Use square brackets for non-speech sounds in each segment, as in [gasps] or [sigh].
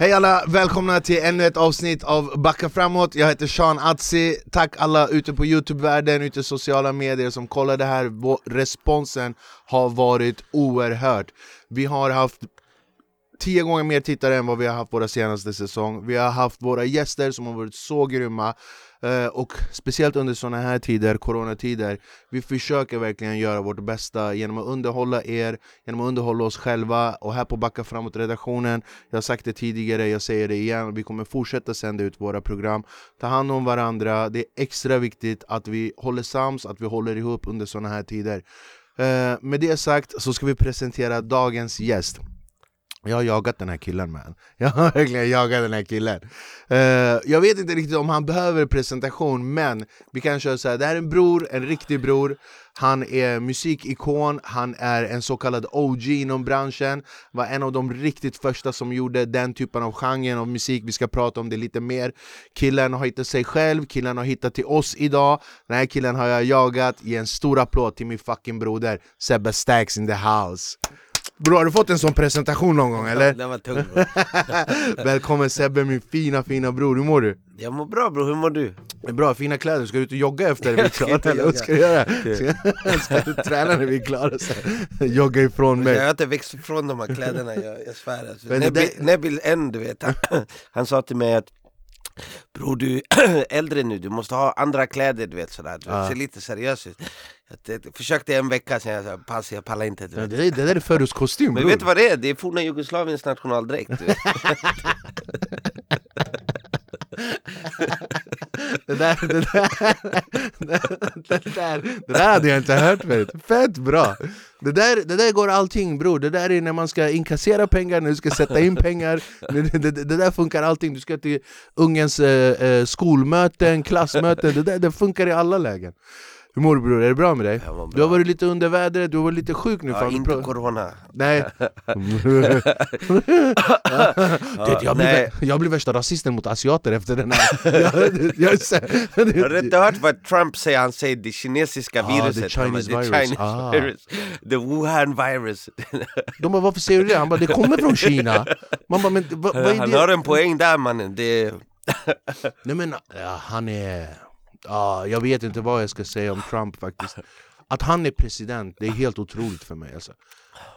Hej alla, välkomna till ännu ett avsnitt av Backa framåt, jag heter Sean Atzi. Tack alla ute på youtube-världen, ute i sociala medier som kollar det här. Responsen har varit oerhört. Vi har haft tio gånger mer tittare än vad vi har haft våra senaste säsong. Vi har haft våra gäster som har varit så grymma. Eh, och speciellt under sådana här tider, coronatider Vi försöker verkligen göra vårt bästa genom att underhålla er Genom att underhålla oss själva Och här på Backa framåt-redaktionen. Jag har sagt det tidigare, jag säger det igen Vi kommer fortsätta sända ut våra program. Ta hand om varandra Det är extra viktigt att vi håller sams, att vi håller ihop under sådana här tider. Eh, med det sagt så ska vi presentera dagens gäst jag har jagat den här killen man, [laughs] jag har verkligen jagat den här killen. Uh, Jag vet inte riktigt om han behöver presentation men vi kan köra såhär, det här är en bror, en riktig bror. Han är musikikon, han är en så kallad OG inom branschen. Var en av de riktigt första som gjorde den typen av genre av musik, vi ska prata om. Det lite mer. Killen har hittat sig själv, killen har hittat till oss idag. Den här killen har jag jagat, ge en stor applåd till min fucking broder Sebbe Stacks in the house. Bro, har du fått en sån presentation någon gång eller? Den var tung [laughs] Välkommen Sebbe min fina fina bror, hur mår du? Jag mår bra bror, hur mår du? Bra, fina kläder, ska du ut och jogga efter vi [laughs] är klara? Vad ska du göra? Ska, [laughs] ska du träna när vi är klara? Jogga ifrån mig Jag har inte växt ifrån de här kläderna, jag, jag svär alltså. Nebil, Nebil en du vet, han, han sa till mig att Bror du är [clears throat] äldre nu, du måste ha andra kläder du vet sådär, du ah. ser lite seriös ut jag försökte en vecka sen, jag sa pass jag pallar inte. Ja, det, det där är förortskostym Men vet du vad det är? Det är forna Jugoslaviens nationaldräkt [laughs] det, där, det, där, det, där, det där hade jag inte hört förut, fett bra! Det där, det där går allting bror, det där är när man ska inkassera pengar, när du ska sätta in pengar. Det, det, det där funkar allting, du ska till ungens eh, eh skolmöten, klassmöten, det, där, det funkar i alla lägen hur mår du bror? Är det bra med dig? Bra. Du har varit lite under vädret, du har varit lite sjuk nu Ja, fan. inte corona Nej [laughs] ja, jag, blir, jag blir värsta rasisten mot asiater efter den här jag, jag, [laughs] Har du inte hört vad Trump säger? Han säger det kinesiska ah, viruset The Chinese, virus. Chinese ah. virus The Wuhan virus De bara varför säger du det? Han bara det kommer från Kina Man bara, men, va, vad är Han har en poäng där mannen det... Nej men ja, han är ah, jag vet inte vad jag ska säga om Trump faktiskt Att han är president, det är helt otroligt för mig alltså.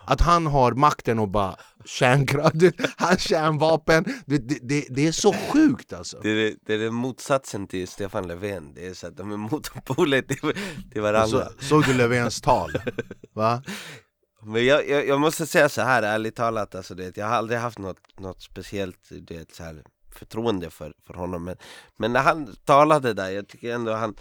Att han har makten och bara kärnkraft, [laughs] han kärnvapen, det, det, det, det, är så sjukt alltså Det är, det är motsatsen till Stefan Löfven, det är så att de är motpoler till, till varandra så, Såg du Löfvens tal? Va? Men jag, jag, jag, måste säga så här ärligt talat, alltså, det, jag har aldrig haft något, något speciellt det, så här, förtroende för, för honom. Men, men när han talade där, jag tycker ändå han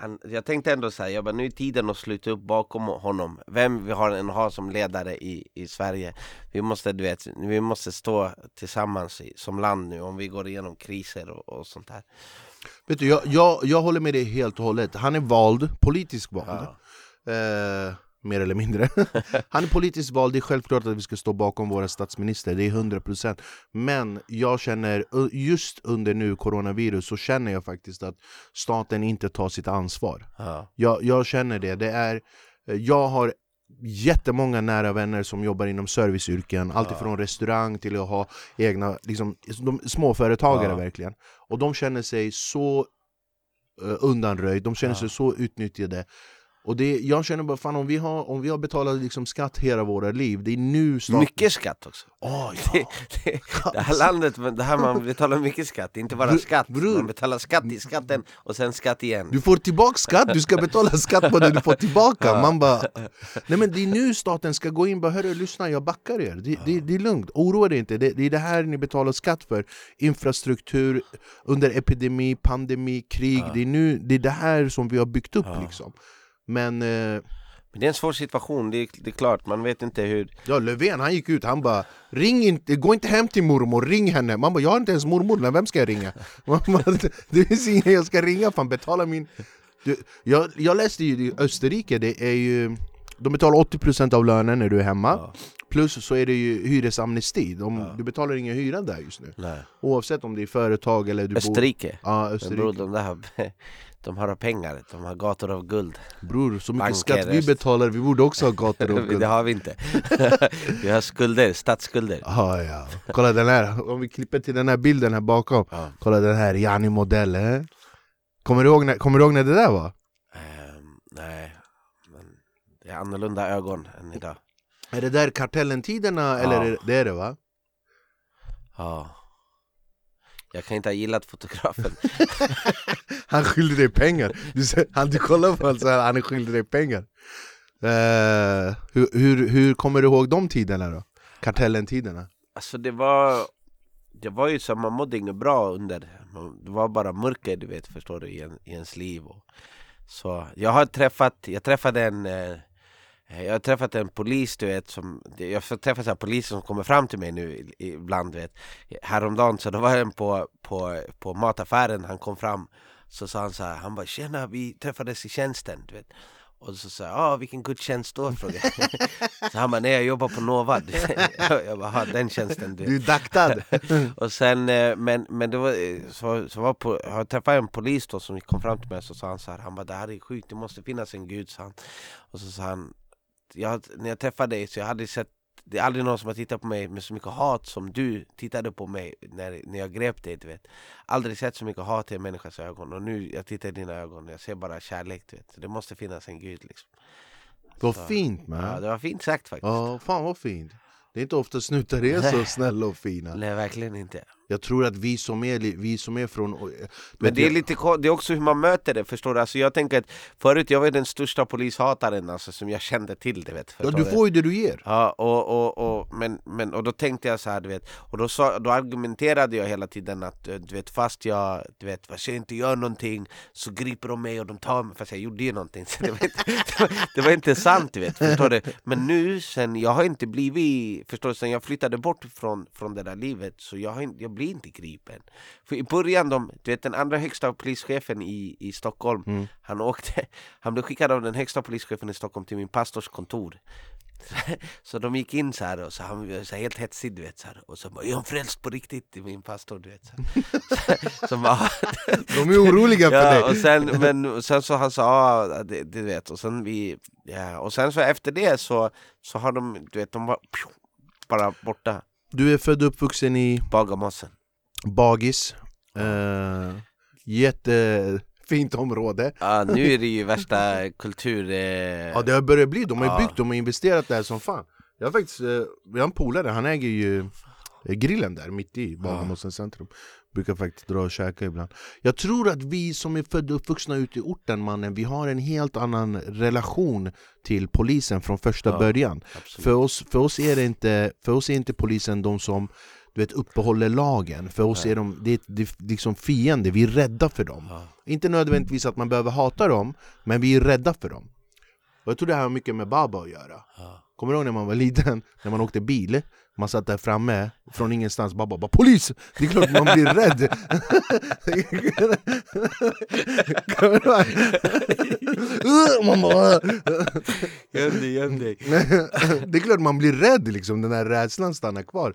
han, jag tänkte ändå säga, jag bara, nu är tiden att sluta upp bakom honom. Vem vi har än har som ledare i, i Sverige. Vi måste, du vet, vi måste stå tillsammans i, som land nu om vi går igenom kriser och, och sånt här. Vet du, jag, jag, jag håller med dig helt och hållet. Han är vald, politisk vald. Ja. eh, mer eller mindre. [laughs] Han är politiskt vald, det är självklart att vi ska stå bakom våra statsminister, det är 100% Men jag känner, just under nu coronavirus, så känner jag faktiskt att staten inte tar sitt ansvar ja. jag, jag känner det, det är, jag har jättemånga nära vänner som jobbar inom serviceyrken, ja. alltifrån restaurang till att ha egna liksom, de, småföretagare ja. verkligen Och de känner sig så uh, undanröjd, de känner sig så utnyttjade och det, jag känner bara, fan om vi har, om vi har betalat liksom skatt hela våra liv, det är nu staten... Mycket skatt också! Oh, ja. [laughs] det, det, det, här landet, det här man betalar mycket skatt, inte bara skatt, Bror. man betalar skatt i skatten och sen skatt igen. Du får tillbaka skatt, du ska betala skatt på det du får tillbaka! Man bara... Nej men det är nu staten ska gå in. Och bara hörru lyssna jag backar er, det, det, det är lugnt, oroa dig inte, det, det är det här ni betalar skatt för. Infrastruktur, under epidemi, pandemi, krig, det, är nu, det är det här som vi har byggt upp liksom men... Eh, men det är en svår situation, det är, det är, klart, man vet inte hur... Ja, Löfven han gick ut, han bara Ring inte, gå inte hem till mormor, ring henne! Man bara, jag har inte ens mormor, vem ska jag ringa? [laughs] det finns ingen jag ska ringa, fan betala min... Jag, jag läste ju i Österrike, det är ju de betalar 80% av lönen när du är hemma Ja. Plus så är det ju hyresamnesti, de, Ja. du betalar ingen hyra där just nu Nej. Oavsett om det är företag eller du bor... Österrike. Ja, Men Österrike. bror, de där [laughs] de har pengar, de har gator av guld. Bror, så mycket Banker, skatt vi betalar, vi borde också ha gator [laughs] det guld har vi inte. [laughs] vi har skulder, statsskulder. Ja, ja. Kolla den här, om vi klipper till den här bilden här bakom Ja. Kolla den här Jani modell, eh? kommer, du ihåg när, kommer du ihåg när det där var? Ehm, nej, det är annorlunda ögon än idag. Är det där kartellen-tiderna eller Ja. är det, det är det va? Ja. Jag kan inte ha gillat fotografen. [laughs] Han skyllde dig pengar, du, han, du kollar på honom så här, han skyldig dig pengar Eh, hur, hur, hur kommer du ihåg de tiderna då? Kartellen-tiderna? Alltså det var Det var ju så, man mådde inget bra under Det var bara mörker du vet, förstår du, i, en, i ens liv och, Så jag har träffat, jag träffade en eh, jag har träffat en polis du vet som Jag har träffat så poliser som kommer fram till mig nu ibland du vet Häromdagen så då var en på, på, på mataffären, han kom fram Så sa han så här, han bara 'Tjena, vi träffades i tjänsten' du vet och så sa jag, ah, vilken gudstjänst då? frågade. [laughs] Så han bara, nej jag jobbar på Nova [laughs] Jag bara, "Ah, den tjänsten du Du är daktad! [laughs] och sen, eh, men, men det var, eh, så, så var på, jag träffade en polis då som kom fram till mig och så sa han så här, han bara det här är sjukt, det måste finnas en gud sa han. Och så sa han, jag, när jag träffade dig så jag hade sett, det är aldrig någon som har tittat på mig med så mycket hat som du tittade på mig när, när jag grep dig du vet. Aldrig sett så mycket hat i en människas ögon och nu jag tittar i dina ögon och jag ser bara kärlek du vet. Så det måste finnas en gud liksom. Vad Så, fint Ja, man! det var fint sagt faktiskt. Ja, fan vad fint! Det är inte ofta snutar är så snälla och fina Nej verkligen inte. Jag tror att vi som är, vi som är från... du Men det är lite det är också hur man möter det, förstår du? Alltså jag tänker att förut, jag var den största polishataren alltså, som jag kände till, du vet. Ja, du får ju det du ger! Ja, och, och, och, men, men, och då tänkte jag så här, du vet, och då, sa, då argumenterade jag hela tiden att eh, du vet, fast jag, du vet, fast jag inte gör någonting så griper de mig och de tar mig, fast jag gjorde ju någonting så det, var inte, [laughs] det, var, det var inte sant, du vet, förstår du? Men nu, sen, jag har inte blivit, förstår du, sen jag flyttade bort från, från det där livet så jag, har inte, jag blir inte gripen För i början, de, du vet den andra högsta polischefen i, i Stockholm Mm. Han åkte, [laughs] han blev skickad av den högsta polischefen i Stockholm till min pastors kontor [laughs] så de gick in så här och så han var så helt hetsig du vet så här, och så bara 'Är han frälst på riktigt?' till min pastor du vet så, här. [laughs] så bara, De är oroliga för ja, dig! och sen, men och sen så han sa det, det vet och sen vi ja, och sen så efter det så, så har de, du vet de var bara borta Du är född och uppvuxen i Bagarmossen. Bagis. Uh, Jättefint område. Ja nu är det ju värsta kultur... Eh, Ja det har börjat bli, de har ju Ja. byggt, de har investerat där som fan. Jag har faktiskt, eh, vi har en polare, han äger ju eh, grillen där mitt i Bagarmossen centrum Brukar faktiskt dra och käka ibland Jag tror att vi som är födda och uppvuxna ute i orten mannen, vi har en helt annan relation till polisen från första Ja. början absolut. för oss, för oss är det inte, för oss är inte polisen de som du vet, uppehåller lagen För oss Nej. är de, det är, det är liksom fiender, vi är rädda för dem Ja. Inte nödvändigtvis att man behöver hata dem, men vi är rädda för dem Och jag tror det här har mycket med Baba att göra Ja. Kommer du ihåg när man var liten, när man åkte bil? Man satt där framme, från ingenstans, Baba bara 'Polis!' Det är klart man blir rädd! [laughs] Man bara, Göm dig, göm dig. [laughs] det är klart man blir rädd liksom, den här rädslan stannar kvar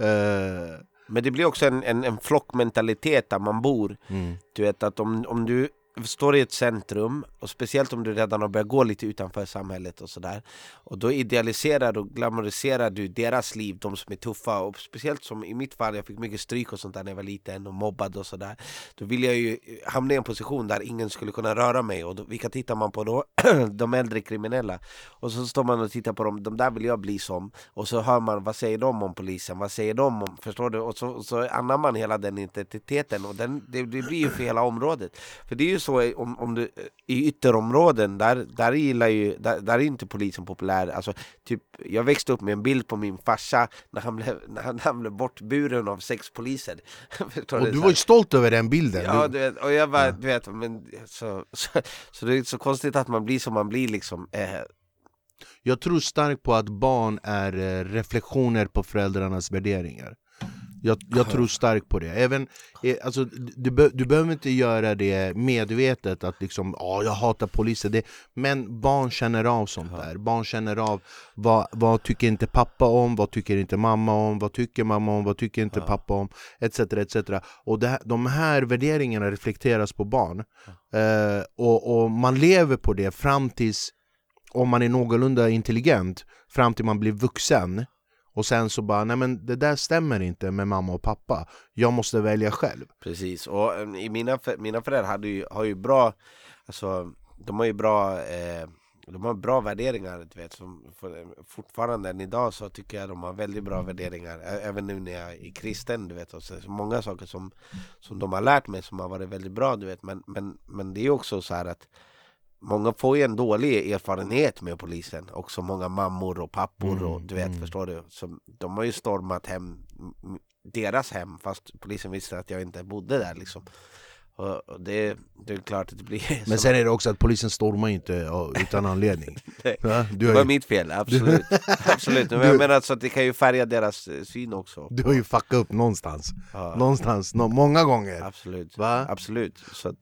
Eh, Men det blir också en, en, en flockmentalitet där man bor. mm. Du vet att om, om du står i ett centrum och speciellt om du redan har börjat gå lite utanför samhället och sådär och då idealiserar och glamoriserar du deras liv, de som är tuffa och speciellt som i mitt fall, jag fick mycket stryk och sånt där när jag var liten och mobbad och sådär då vill jag ju hamna i en position där ingen skulle kunna röra mig och då, vilka tittar man på då? [clears throat] de äldre kriminella och så står man och tittar på dem, de där vill jag bli som och så hör man, vad säger de om polisen? Vad säger de om, förstår du? Och så, och så anammar man hela den identiteten och den, det, det blir ju för hela området för det är ju så i- om, om du, i ytterområden, där, där gillar ju, där, där är inte polisen populär. Alltså, typ, Jag växte upp med en bild på min farsa när han blev, när han, när han blev bortburen av sex poliser. [laughs] Och du? var ju stolt över den bilden. Ja, du, du vet, och jag bara, Ja. du vet, men så, så, så det är så konstigt att man blir som man blir liksom. Eh, Jag tror starkt på att barn är eh, reflektioner på föräldrarnas värderingar Jag, jag tror starkt på det. Även, eh, alltså, du, be, du behöver inte göra det medvetet, att liksom, oh, jag hatar polisen. Det, men barn känner av sånt där. Barn känner av vad, vad tycker inte pappa om, vad tycker inte mamma om, vad tycker mamma om, vad tycker inte pappa om, etc. etc. Och det, de här värderingarna reflekteras på barn. Eh, och, och man lever på det fram tills, om man är någorlunda intelligent, fram till man blir vuxen. Och sen så bara, nej men det där stämmer inte med mamma och pappa. Jag måste välja själv. Precis, och ehm, i mina, mina föräldrar hade ju, har ju bra Alltså, de har ju bra eh, De har bra värderingar, du vet som, Fortfarande än idag så tycker jag de har väldigt bra värderingar Även nu när jag är kristen, du vet. Och så, så många saker som Som de har lärt mig som har varit väldigt bra, du vet. Men, men, men det är också så här att Många får ju en dålig erfarenhet med polisen Också många mammor och pappor och du vet, mm. förstår du? Så de har ju stormat hem deras hem fast polisen visste att jag inte bodde där liksom. Och, det, det är klart att det blir [laughs] Men som- sen är det också att polisen stormar inte utan anledning. [laughs] Nej, ja, Det var ju, mitt fel, absolut, [laughs] absolut. Men jag menar alltså att det kan ju färga deras eh, syn också. Du har ju fuckat upp någonstans. Ja, Någonstans, nå- många gånger. Absolut, Va? absolut. Så att,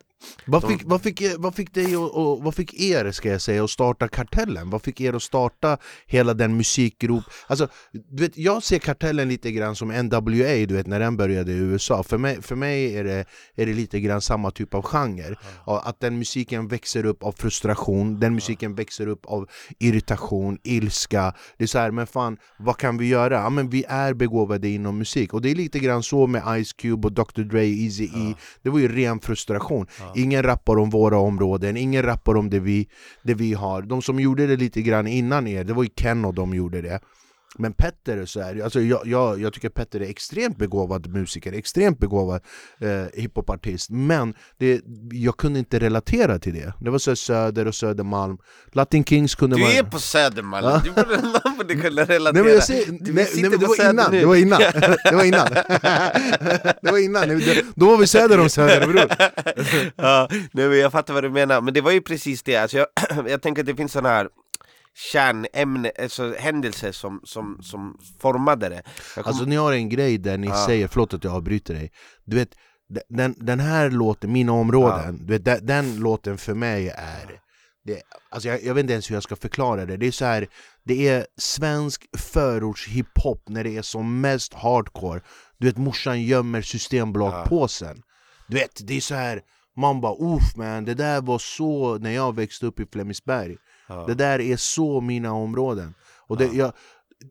vad fick, vad, fick, vad fick dig och, och, vad fick er ska jag säga att starta Kartellen? Vad fick er att starta hela den musikgrop? Alltså, du vet, jag ser Kartellen lite grann som NWA, du vet när den började i USA. För mig, för mig är, det, är det lite grann samma typ av genre. Att den musiken växer upp av frustration, den musiken växer upp av irritation, ilska. Det är så här, men fan, vad kan vi göra? Ja, men vi är begåvade inom musik. Och det är lite grann så med Ice Cube och Dr Dre, Eazy-E. Det var ju ren frustration Ingen rappar om våra områden, ingen rappar om det vi, det vi har. De som gjorde det lite grann innan er, det var ju Ken och de gjorde det men Petter så är det, alltså jag, jag, jag tycker Petter är extremt begåvad musiker, extremt begåvad eh, hiphopartist. Men det, jag kunde inte relatera till det. Det var så här Söder och Södermalm. Latin Kings kunde Du man... är på Södermalm, Ja. du borde, [laughs] kunna relatera Nej men jag säger, Du nej, nej, men det var innan, [laughs] det var innan, [laughs] det var innan. Det var innan, Det- då var vi söder om Söder bror ja, nej, men jag fattar vad du menar, men det var ju precis det. Alltså jag, [clears throat] jag tänker att det finns sådana här kärnämne, alltså händelser som, som, som formade det. Kom, Alltså ni har en grej där ni Ja. säger, förlåt att jag avbryter dig. Du vet, den, den här låten, mina områden, du vet, den, den låten för mig är det, alltså jag, jag vet inte ens hur jag ska förklara det, det är så här, det är svensk förorts hiphop när det är som mest hardcore. Du vet morsan gömmer systembolagpåsen Du vet, det är så här man bara uff man, det där var så när jag växte upp i Flemingsberg ja, Det där är så mina områden. Och det, jag,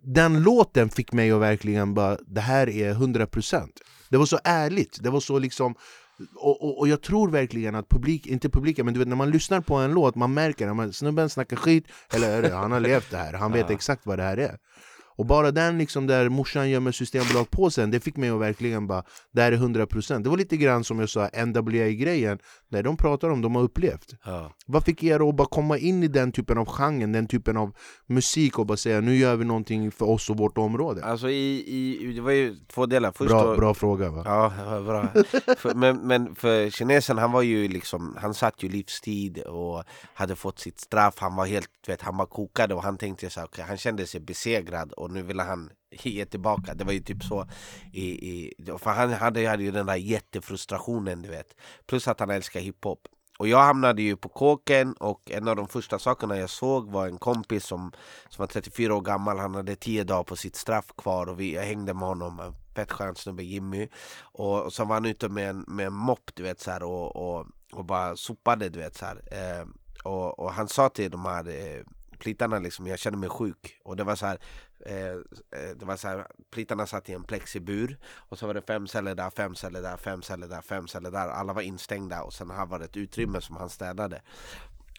Den låten fick mig att verkligen bara, det här är 100% Det var så ärligt, det var så liksom och, och, och jag tror verkligen att publik, inte publiken, men du vet när man lyssnar på en låt Man märker att snubben snackar skit, eller han har levt det här, han vet exakt vad det här är och bara den liksom där morsan gömmer systembolagpåsen, det fick mig att verkligen bara Det här är 100% Det var lite grann som jag sa, NWA-grejen När de pratar om de har upplevt ja. vad fick er att bara komma in i den typen av genre, den typen av musik och bara säga nu gör vi någonting för oss och vårt område? Alltså i, i, det var ju två delar, först Bra, då, bra fråga va? Ja, bra. [laughs] för, men, men för kinesen, han var ju liksom, han satt ju livstid och hade fått sitt straff, han var helt, vet, han var kokad och han tänkte så här, okej, han kände sig besegrad och nu ville han ge tillbaka, det var ju typ så i, i, För han hade, hade ju den där jättefrustrationen du vet. Plus att han älskar hiphop. Och jag hamnade ju på kåken och en av de första sakerna jag såg var en kompis som, som var 34 år gammal, han hade 10 dagar på sitt straff kvar och vi, jag hängde med honom, fett skön snubbe Jimmy. Och, och så var han ute med en, med en mopp du vet så här, och, och, och bara sopade du vet så här. Eh, och, och han sa till de här eh, plitarna liksom, jag känner mig sjuk. Och det var så här Eh, eh, det var så här, plitarna satt i en plexibur och så var det fem celler där, fem celler där, fem celler där, fem celler där. Alla var instängda och sen här var det ett utrymme som han städade.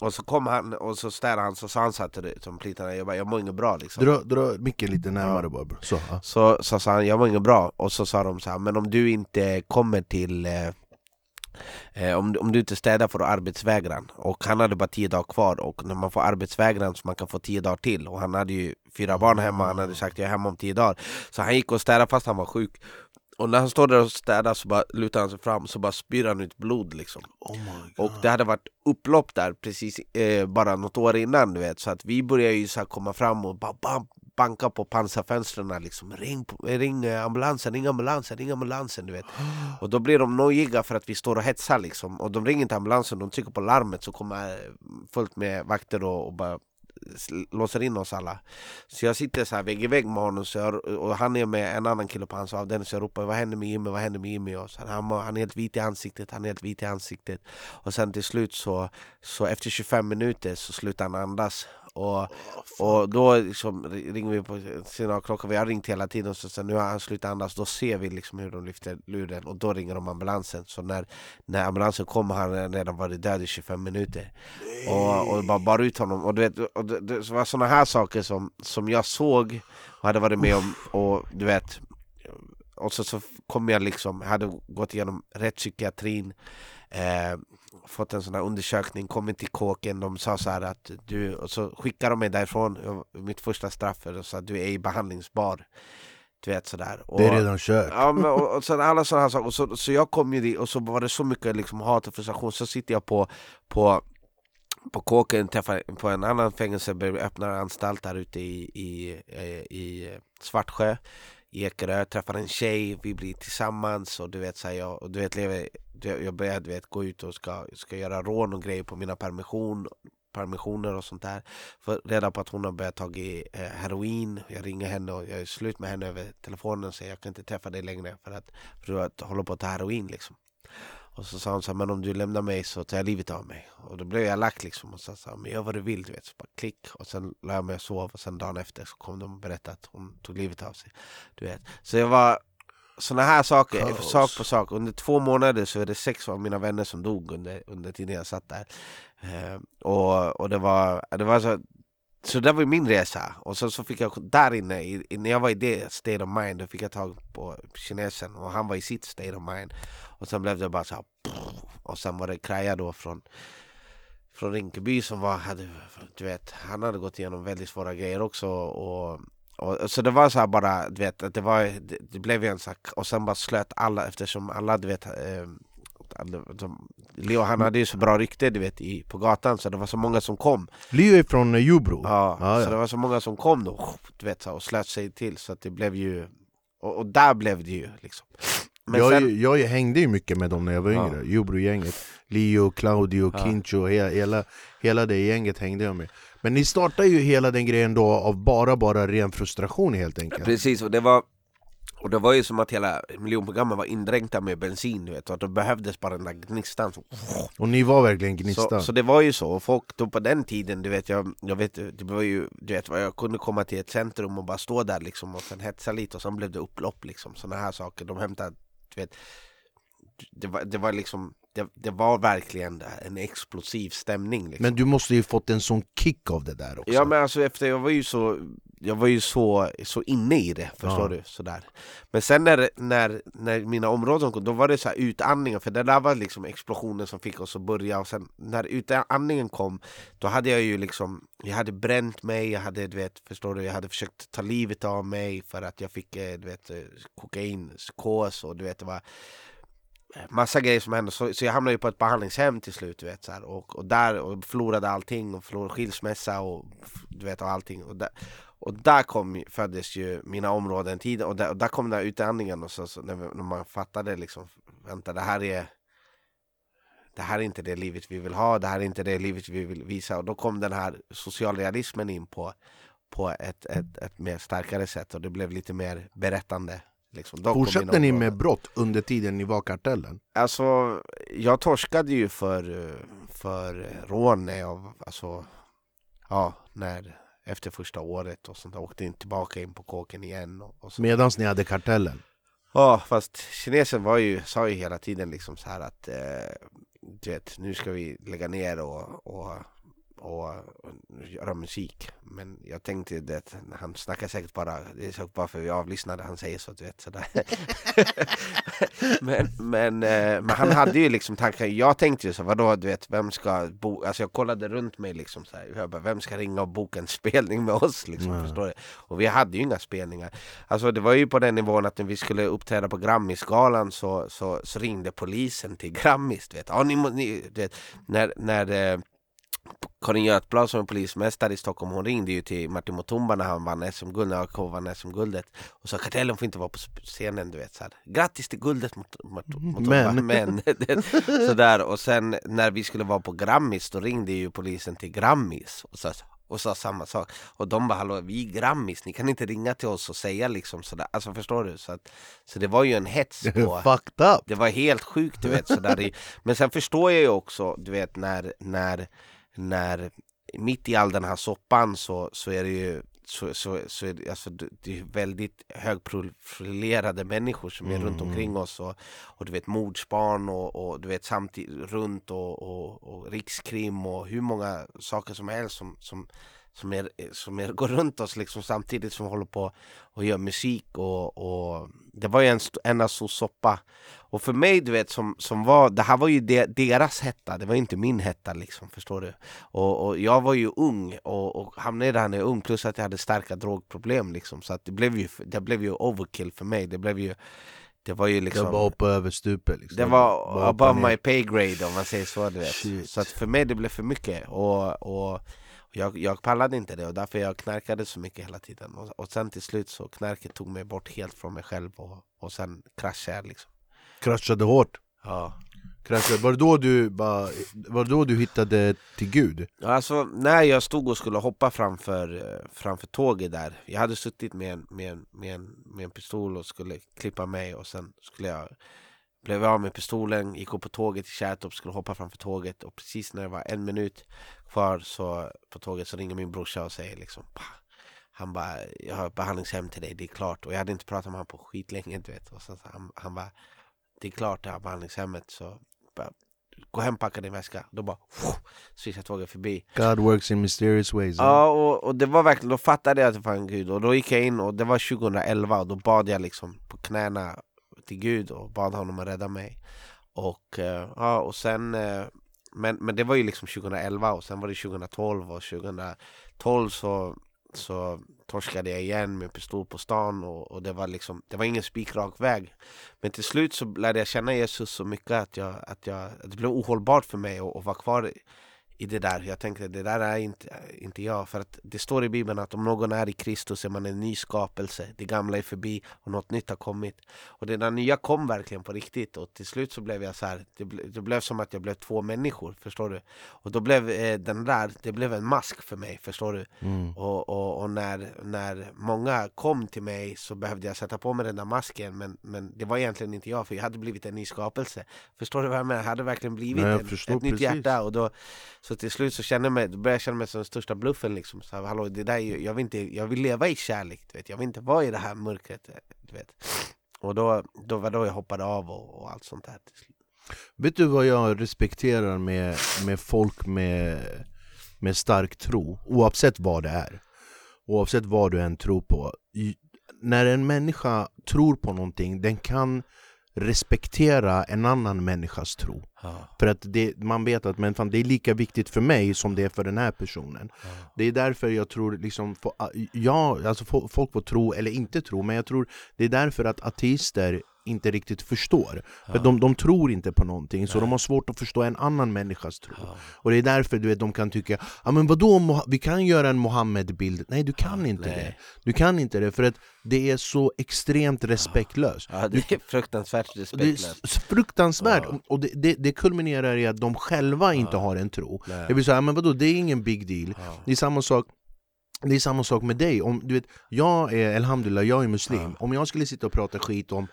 Och så kom han och så städade han så sa han så här till till plitarna, jag bara, jag mår inget bra liksom. Dra, dra micken lite närmare bara. Så, ja. Så, så sa han, jag mår inget bra. Och så sa de så här, men om du inte kommer till eh, eh, om, om du inte städar får du arbetsvägran. Och han hade bara 10 dagar kvar. Och när man får arbetsvägran så man kan få 10 dagar till. Och han hade ju fyra barn hemma, han hade sagt jag är hemma om 10 dagar. Så han gick och städade fast han var sjuk. Och när han står där och städar så bara lutar han sig fram så bara spyr han ut blod liksom. Oh. Och det hade varit upplopp där precis eh, bara något år innan du vet Så att vi började ju så komma fram och bara bam, bankar på pansarfönstren liksom ring, ring eh, ambulansen, ring ambulansen, ring ambulansen du vet. [gasps] Och då blir de nojiga för att vi står och hetsar liksom. Och de ringer inte ambulansen, de trycker på larmet så kommer fullt med vakter och, och bara låser in oss alla. Så jag sitter så här vägg i vägg med honom så jag, och han är med en annan kille på hans avdelning så jag ropar vad händer med Jimmy, vad händer med Jimmy? Och så han, han är helt vit i ansiktet, han är helt vit i ansiktet. Och sen till slut så, så efter 25 minuter så slutar han andas och, och då liksom ringer vi på signalklockan, vi har ringt hela tiden så sen nu har han slutat andas, då ser vi liksom hur de lyfter luren och då ringer de ambulansen. Så när, när ambulansen kommer har han redan varit död i 25 minuter. Och, och bara bar ut honom. Och, du vet, och det, det var sådana här saker som, som jag såg och hade varit med om. Och du vet, och så, så kom jag liksom, hade gått igenom rättspsykiatrin eh, fått en sån här undersökning, kommit till kåken, de sa så att du, och så skickade de mig därifrån, mitt första straff, och sa att du är i behandlingsbar. Du vet sådär. Och, det är redan kört. Ja, men, och, och så alla sådana här saker, och så, så jag kom ju dit och så var det så mycket liksom, hat och frustration, så sitter jag på, på på kåken, träffar på en annan fängelse, öppnar anstalt här ute i, i, eh, i Svartsjö i Ekerö, träffar en tjej, vi blir tillsammans och du vet, så här, jag, och du vet lever jag börjar du vet, gå ut och ska, ska göra rån och grejer på mina permission, permissioner och sånt där. För reda på att hon har börjat ta eh, heroin. Jag ringer henne och jag är slut med henne över telefonen och säger jag kan inte träffa dig längre för att, för att hålla på att ta heroin liksom. Och så sa hon så här, men om du lämnar mig så tar jag livet av mig. Och då blev jag lack liksom och sa så här, men gör vad du vill, du vet. Så bara klick. Och sen la jag mig och sov och sen dagen efter så kom de och berättade att hon tog livet av sig. Du vet. Så jag var såna här saker, Kaos. sak på sak. Under två månader så är det sex av mina vänner som dog under, under tiden jag satt där. Eh, och, och det var, det var så så det var min resa, och sen så fick jag där inne, i, när jag var i det state of mind, då fick jag tag på kinesen. Och han var i sitt state of mind. Och sen blev det bara så här, och sen var det Kraja då från från Rinkeby som var, hade, du vet, han hade gått igenom väldigt svåra grejer också. Och och, så det var så bara, du vet, det, var, det, det blev en sak. Och sen bara slöt alla eftersom alla du vet eh, Leo han hade ju så bra rykte du vet, i, på gatan så det var så många som kom Leo är från eh, Jubro? Ja, ah, så ja. det var så många som kom då du vet, och slöt sig till så att det blev ju Och, och där blev det ju liksom men jag, sen... jag hängde ju mycket med dem när jag var yngre, ja. Jubro-gänget Leo, Claudio, ja. Kincho, hela, hela, hela det gänget hängde jag med Men ni startade ju hela den grejen då av bara, bara ren frustration helt enkelt Precis, och det var och det var ju som att hela miljonprogrammet var indränkta med bensin, du vet, och att det behövdes bara den där gnistan så... Och ni var verkligen gnistan? Så, så det var ju så, och folk då på den tiden, du vet, jag, jag vet, det var ju, du vet, jag kunde komma till ett centrum och bara stå där liksom och sen hetsa lite och sen blev det upplopp liksom, sådana här saker, de hämtade, du vet det var, det var liksom det, det, var verkligen en explosiv stämning liksom. Men du måste ju fått en sån kick av det där också. Ja men alltså efter, jag var ju så Jag var ju så, så inne i det, förstår ja. du? Sådär. Men sen när, när, när mina områden kom, då var det så här utandningen För det där var liksom explosionen som fick oss att börja Och sen när utandningen kom Då hade jag ju liksom Jag hade bränt mig, jag hade du vet, förstår du? Jag hade försökt ta livet av mig för att jag fick eh, du vet, kokain, kos och du vet det var massa grejer som hände, så, så jag hamnade ju på ett behandlingshem till slut du vet, så här, och, och där och förlorade allting och förlorade skilsmässa och du vet och allting och där, och där kom, föddes ju mina områden tid och där, och där kom den här utandningen och så, så när, när, man fattade liksom Vänta det här är Det här är inte det livet vi vill ha, det här är inte det livet vi vill visa. Och då kom den här socialrealismen in på På ett, ett, ett mer starkare sätt och det blev lite mer berättande Liksom, Fortsatte ni med brott under tiden ni var kartellen? Alltså, jag torskade ju för, för rån när jag, alltså, ja, när, efter första året och sånt åkte inte tillbaka in på kåken igen. Och, och Medan ni hade kartellen? Ja, fast kinesen var ju, sa ju hela tiden liksom så här att eh, du vet, nu ska vi lägga ner och, och och, och göra musik. Men jag tänkte att han snackar säkert bara, det är säkert bara för vi avlyssnade han säger så, du vet sådär. [laughs] men, men, eh, men han hade ju liksom tankar, jag tänkte ju så, vadå du vet, vem ska bo, alltså jag kollade runt mig liksom så här, jag bara, vem ska ringa och boka en spelning med oss liksom, mm. förstår du? Och vi hade ju inga spelningar. Alltså det var ju på den nivån att när vi skulle uppträda på Grammisgalan så, så, så ringde polisen till Grammis, du vet. Ja, ni, ni, du vet när, när eh, Karin Götblad som är polismästare i Stockholm, hon ringde ju till Martin Mutumba när han vann SM-guld, när AIK vann SM-guldet och sa Kartellen får inte vara på scenen, du vet så här. Grattis till guldet mot, mot Men. [laughs] men. Sådär, och sen när vi skulle vara på Grammis, då ringde ju polisen till Grammis och sa, och sa samma sak Och de bara hallå, vi är Grammis, ni kan inte ringa till oss och säga liksom sådär Alltså förstår du? Så, att, så det var ju en hets på Fucked up! det var helt sjukt du vet sådär [laughs] Men sen förstår jag ju också, du vet när, när, när Mitt i all den här soppan så, så är det ju så, så, så är det, alltså, det är väldigt högprofilerade människor som är runt Mm. omkring oss och, och du vet mordsbarn och, och du vet samtidigt runt och, och, och rikskrim och hur många saker som helst som, som, som, är, som är, [laughs] går runt oss liksom samtidigt som vi håller på och gör musik och, och det var ju en stor soppa och för mig du vet som, som var, det här var ju de, deras hetta, det var inte min hetta liksom, förstår du? Och, och jag var ju ung och, och hamnade där när jag var ung plus att jag hade starka drogproblem liksom så att det blev ju, det blev ju overkill för mig, det blev ju det var ju Det liksom var uppe över stupet liksom. det var above my pay grade om man säger så du vet. Shit. Så att för mig det blev för mycket och, och jag, jag pallade inte det och därför jag knarkade så mycket hela tiden och, och sen till slut så knarket tog mig bort helt från mig själv och, och sen kraschade jag liksom Kraschade hårt Ja Kraschade. Var, det då du bara, var då du hittade till Gud? Alltså när jag stod och skulle hoppa framför, framför tåget där Jag hade suttit med en, med, en, med, en, med en pistol och skulle klippa mig och sen skulle jag Blev jag av med pistolen, gick upp på tåget i Kärrtorp, skulle hoppa framför tåget och precis när det var en minut kvar så, på tåget så ringer min brorsa och säger liksom "Pa." Han bara, jag har ett behandlingshem till dig, det är klart. Och jag hade inte pratat med honom på skitlänge du vet. Och så, han, han bara Det är klart det här behandlingshemmet så bara, Gå hem, packa din väska. Då bara swishar tåget förbi. God works in mysterious ways? Ja, och, och det var verkligen, då fattade jag att det var en gud. Och då gick jag in och det var 2011 och då bad jag liksom på knäna till Gud och bad honom att rädda mig. Och eh, ja, och sen eh, men, men det var ju liksom 2011 och sen var det 2012 och 2012 så, så torskade jag igen med pistol på stan och, och det var liksom, det var ingen spikrak väg. Men till slut så lärde jag känna Jesus så mycket att, jag, att, jag, att det blev ohållbart för mig att, att vara kvar i- det där. Jag tänkte det där är inte, inte jag. För att det står i Bibeln att om någon är i Kristus är man en ny skapelse. Det gamla är förbi och något nytt har kommit. Och det där nya kom verkligen på riktigt. Och till slut så blev jag så här. Det, ble, det blev som att jag blev två människor. Förstår du? Och då blev eh, den där, det blev en mask för mig. Förstår du? Mm. Och, och, och när, när många kom till mig så behövde jag sätta på mig den där masken men, men det var egentligen inte jag för jag hade blivit en ny skapelse Förstår du vad jag menar? Jag hade verkligen blivit Nej, förstår ett nytt hjärta och då, så till slut så känner jag mig, då började jag känna mig som den största bluffen liksom så här, Hallå, det där, jag, vill inte, jag vill leva i kärlek, du vet. jag vill inte vara i det här mörkret du vet. Och då, då var då jag hoppade av och, och allt sånt där till slut. Vet du vad jag respekterar med, med folk med, med stark tro? Oavsett vad det är Oavsett vad du än tror på När en människa tror på någonting, den kan respektera en annan människas tro. Ja, För att det, man vet att men fan, det är lika viktigt för mig som det är för den här personen. Ja. Det är därför jag tror, liksom, ja, alltså folk får tro eller inte tro Men jag tror det är därför att ateister inte riktigt förstår För de, de tror inte på någonting, så de har svårt att förstå en annan människas tro Ja. Och det är därför du vet, de kan tycka ja, men vadå, vi kan göra en Mohammed-bild Nej, du kan inte nej. det Du kan inte det, för att det är så extremt respektlöst Ja, det är fruktansvärt och det är respektlöst fruktansvärt, Ja. och det, det, det kulminerar i att de själva inte Ja. har en tro Nej. Det vill säga, men vadå, det är ingen big deal Ja. Det är samma sak det är samma sak med dig, om, du vet, jag är, alhamdulillah, jag är muslim Ja. Om jag skulle sitta och prata skit om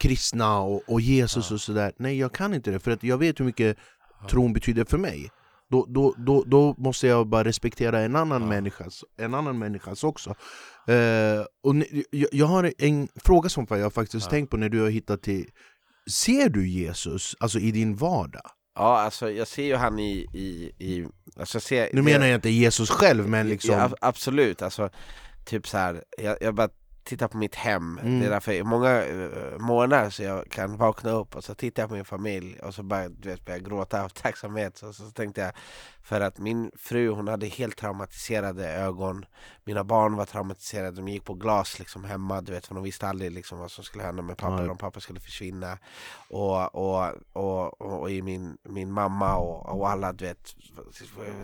kristna och, och Jesus och sådär Nej jag kan inte det, för att jag vet hur mycket tron betyder för mig då, då, då, då måste jag bara respektera en annan, Ja. människas, en annan människas också Eh, och ni- jag, jag har en fråga som jag faktiskt Ja. tänkt på när du har hittat till Ser du Jesus alltså i din vardag? Ja, alltså jag ser ju han i... i, i alltså, jag ser, Nu menar jag inte Jesus själv men liksom Ja, ab- absolut, alltså typ så här, jag, jag bara tittar på mitt hem. Mm. Det är därför i många uh, månader så jag kan vakna upp och så tittar jag på min familj och så bara, du vet, börjar jag gråta av tacksamhet. Så, så tänkte jag, för att min fru hon hade helt traumatiserade ögon. Mina barn var traumatiserade, de gick på glas liksom hemma, du vet, för de visste aldrig liksom vad som skulle hända med pappa, Nej. om pappa skulle försvinna. Och, och, och, och, och i min, min mamma och, och alla, du vet,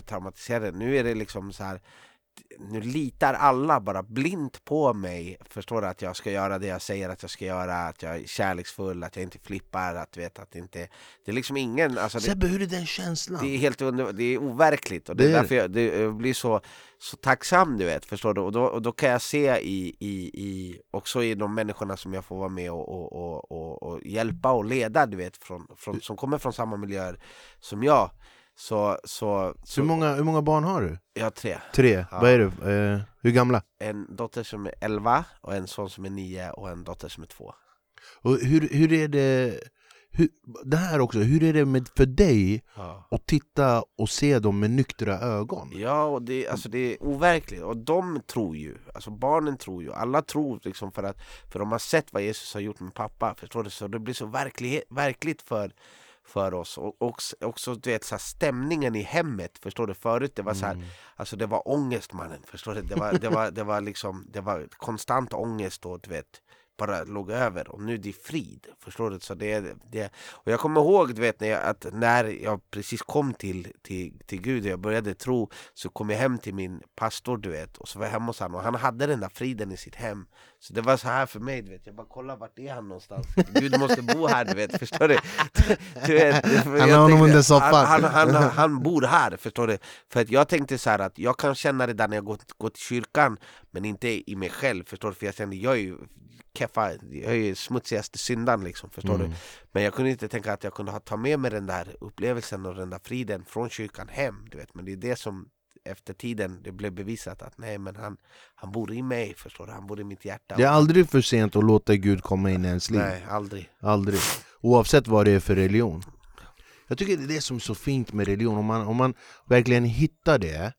traumatiserade. Nu är det liksom så här nu litar alla bara blint på mig Förstår du? Att jag ska göra det jag säger att jag ska göra Att jag är kärleksfull, att jag inte flippar Att vet att det inte Det är liksom ingen alltså det, Sebbe, hur är den känslan? det är helt under, det är overkligt och det, Det är är därför jag, det, jag blir så, så tacksam du vet, förstår du? Och då, och då kan jag se i, i, i, också i de människorna som jag får vara med och, och, och, och, och hjälpa och leda du vet, från, från, som kommer från samma miljöer som jag Så, så, så hur, många, hur många barn har du? jag har tre Tre? Ja. Vad är du? Eh, hur gamla? En dotter som är 11 och en son som är 9 och en dotter som är 2 Och hur, hur är det... Hur, det här också, hur är det med, för dig ja. att titta och se dem med nyktra ögon? Ja, och det, alltså det är overkligt. Och de tror ju, alltså barnen tror ju, alla tror liksom för att för de har sett vad Jesus har gjort med pappa, förstår du? Så det blir så verklighet, verkligt för, för oss. Och också, också du vet, så här, stämningen i hemmet, förstår du? Förut det var så här, Mm. alltså det var ångest mannen, förstår du? Det var, det var, det var liksom, det var konstant ångest och du vet bara låg över och nu är det frid, förstår du? Så det, det, och jag kommer ihåg du vet, när jag, att när jag precis kom till, till, till Gud och jag började tro så kom jag hem till min pastor du vet och så var jag hemma hos honom och han hade den där friden i sitt hem Så det var så här för mig, du vet, jag bara kolla vart är han någonstans? Gud måste bo här, du vet, förstår du? [laughs] du vet, Han har honom under soffan. Han, han, han, [laughs] han bor här, förstår du? För att jag tänkte så att jag kan känna det där när jag går, går till kyrkan Men inte i mig själv, förstår du? För jag kände, jag är ju keffa, jag är ju smutsigaste syndan liksom, förstår Mm. du? Men jag kunde inte tänka att jag kunde ha, ta med mig den där upplevelsen och den där friden från kyrkan hem, du vet Men det är det som efter tiden det blev bevisat att nej men han, han bor i mig, förstår du? Han bor i mitt hjärta Det är aldrig för sent att låta Gud komma in i ens liv. Nej, aldrig Aldrig. Oavsett vad det är för religion. Jag tycker det är det som är så fint med religion, om man, om man verkligen hittar det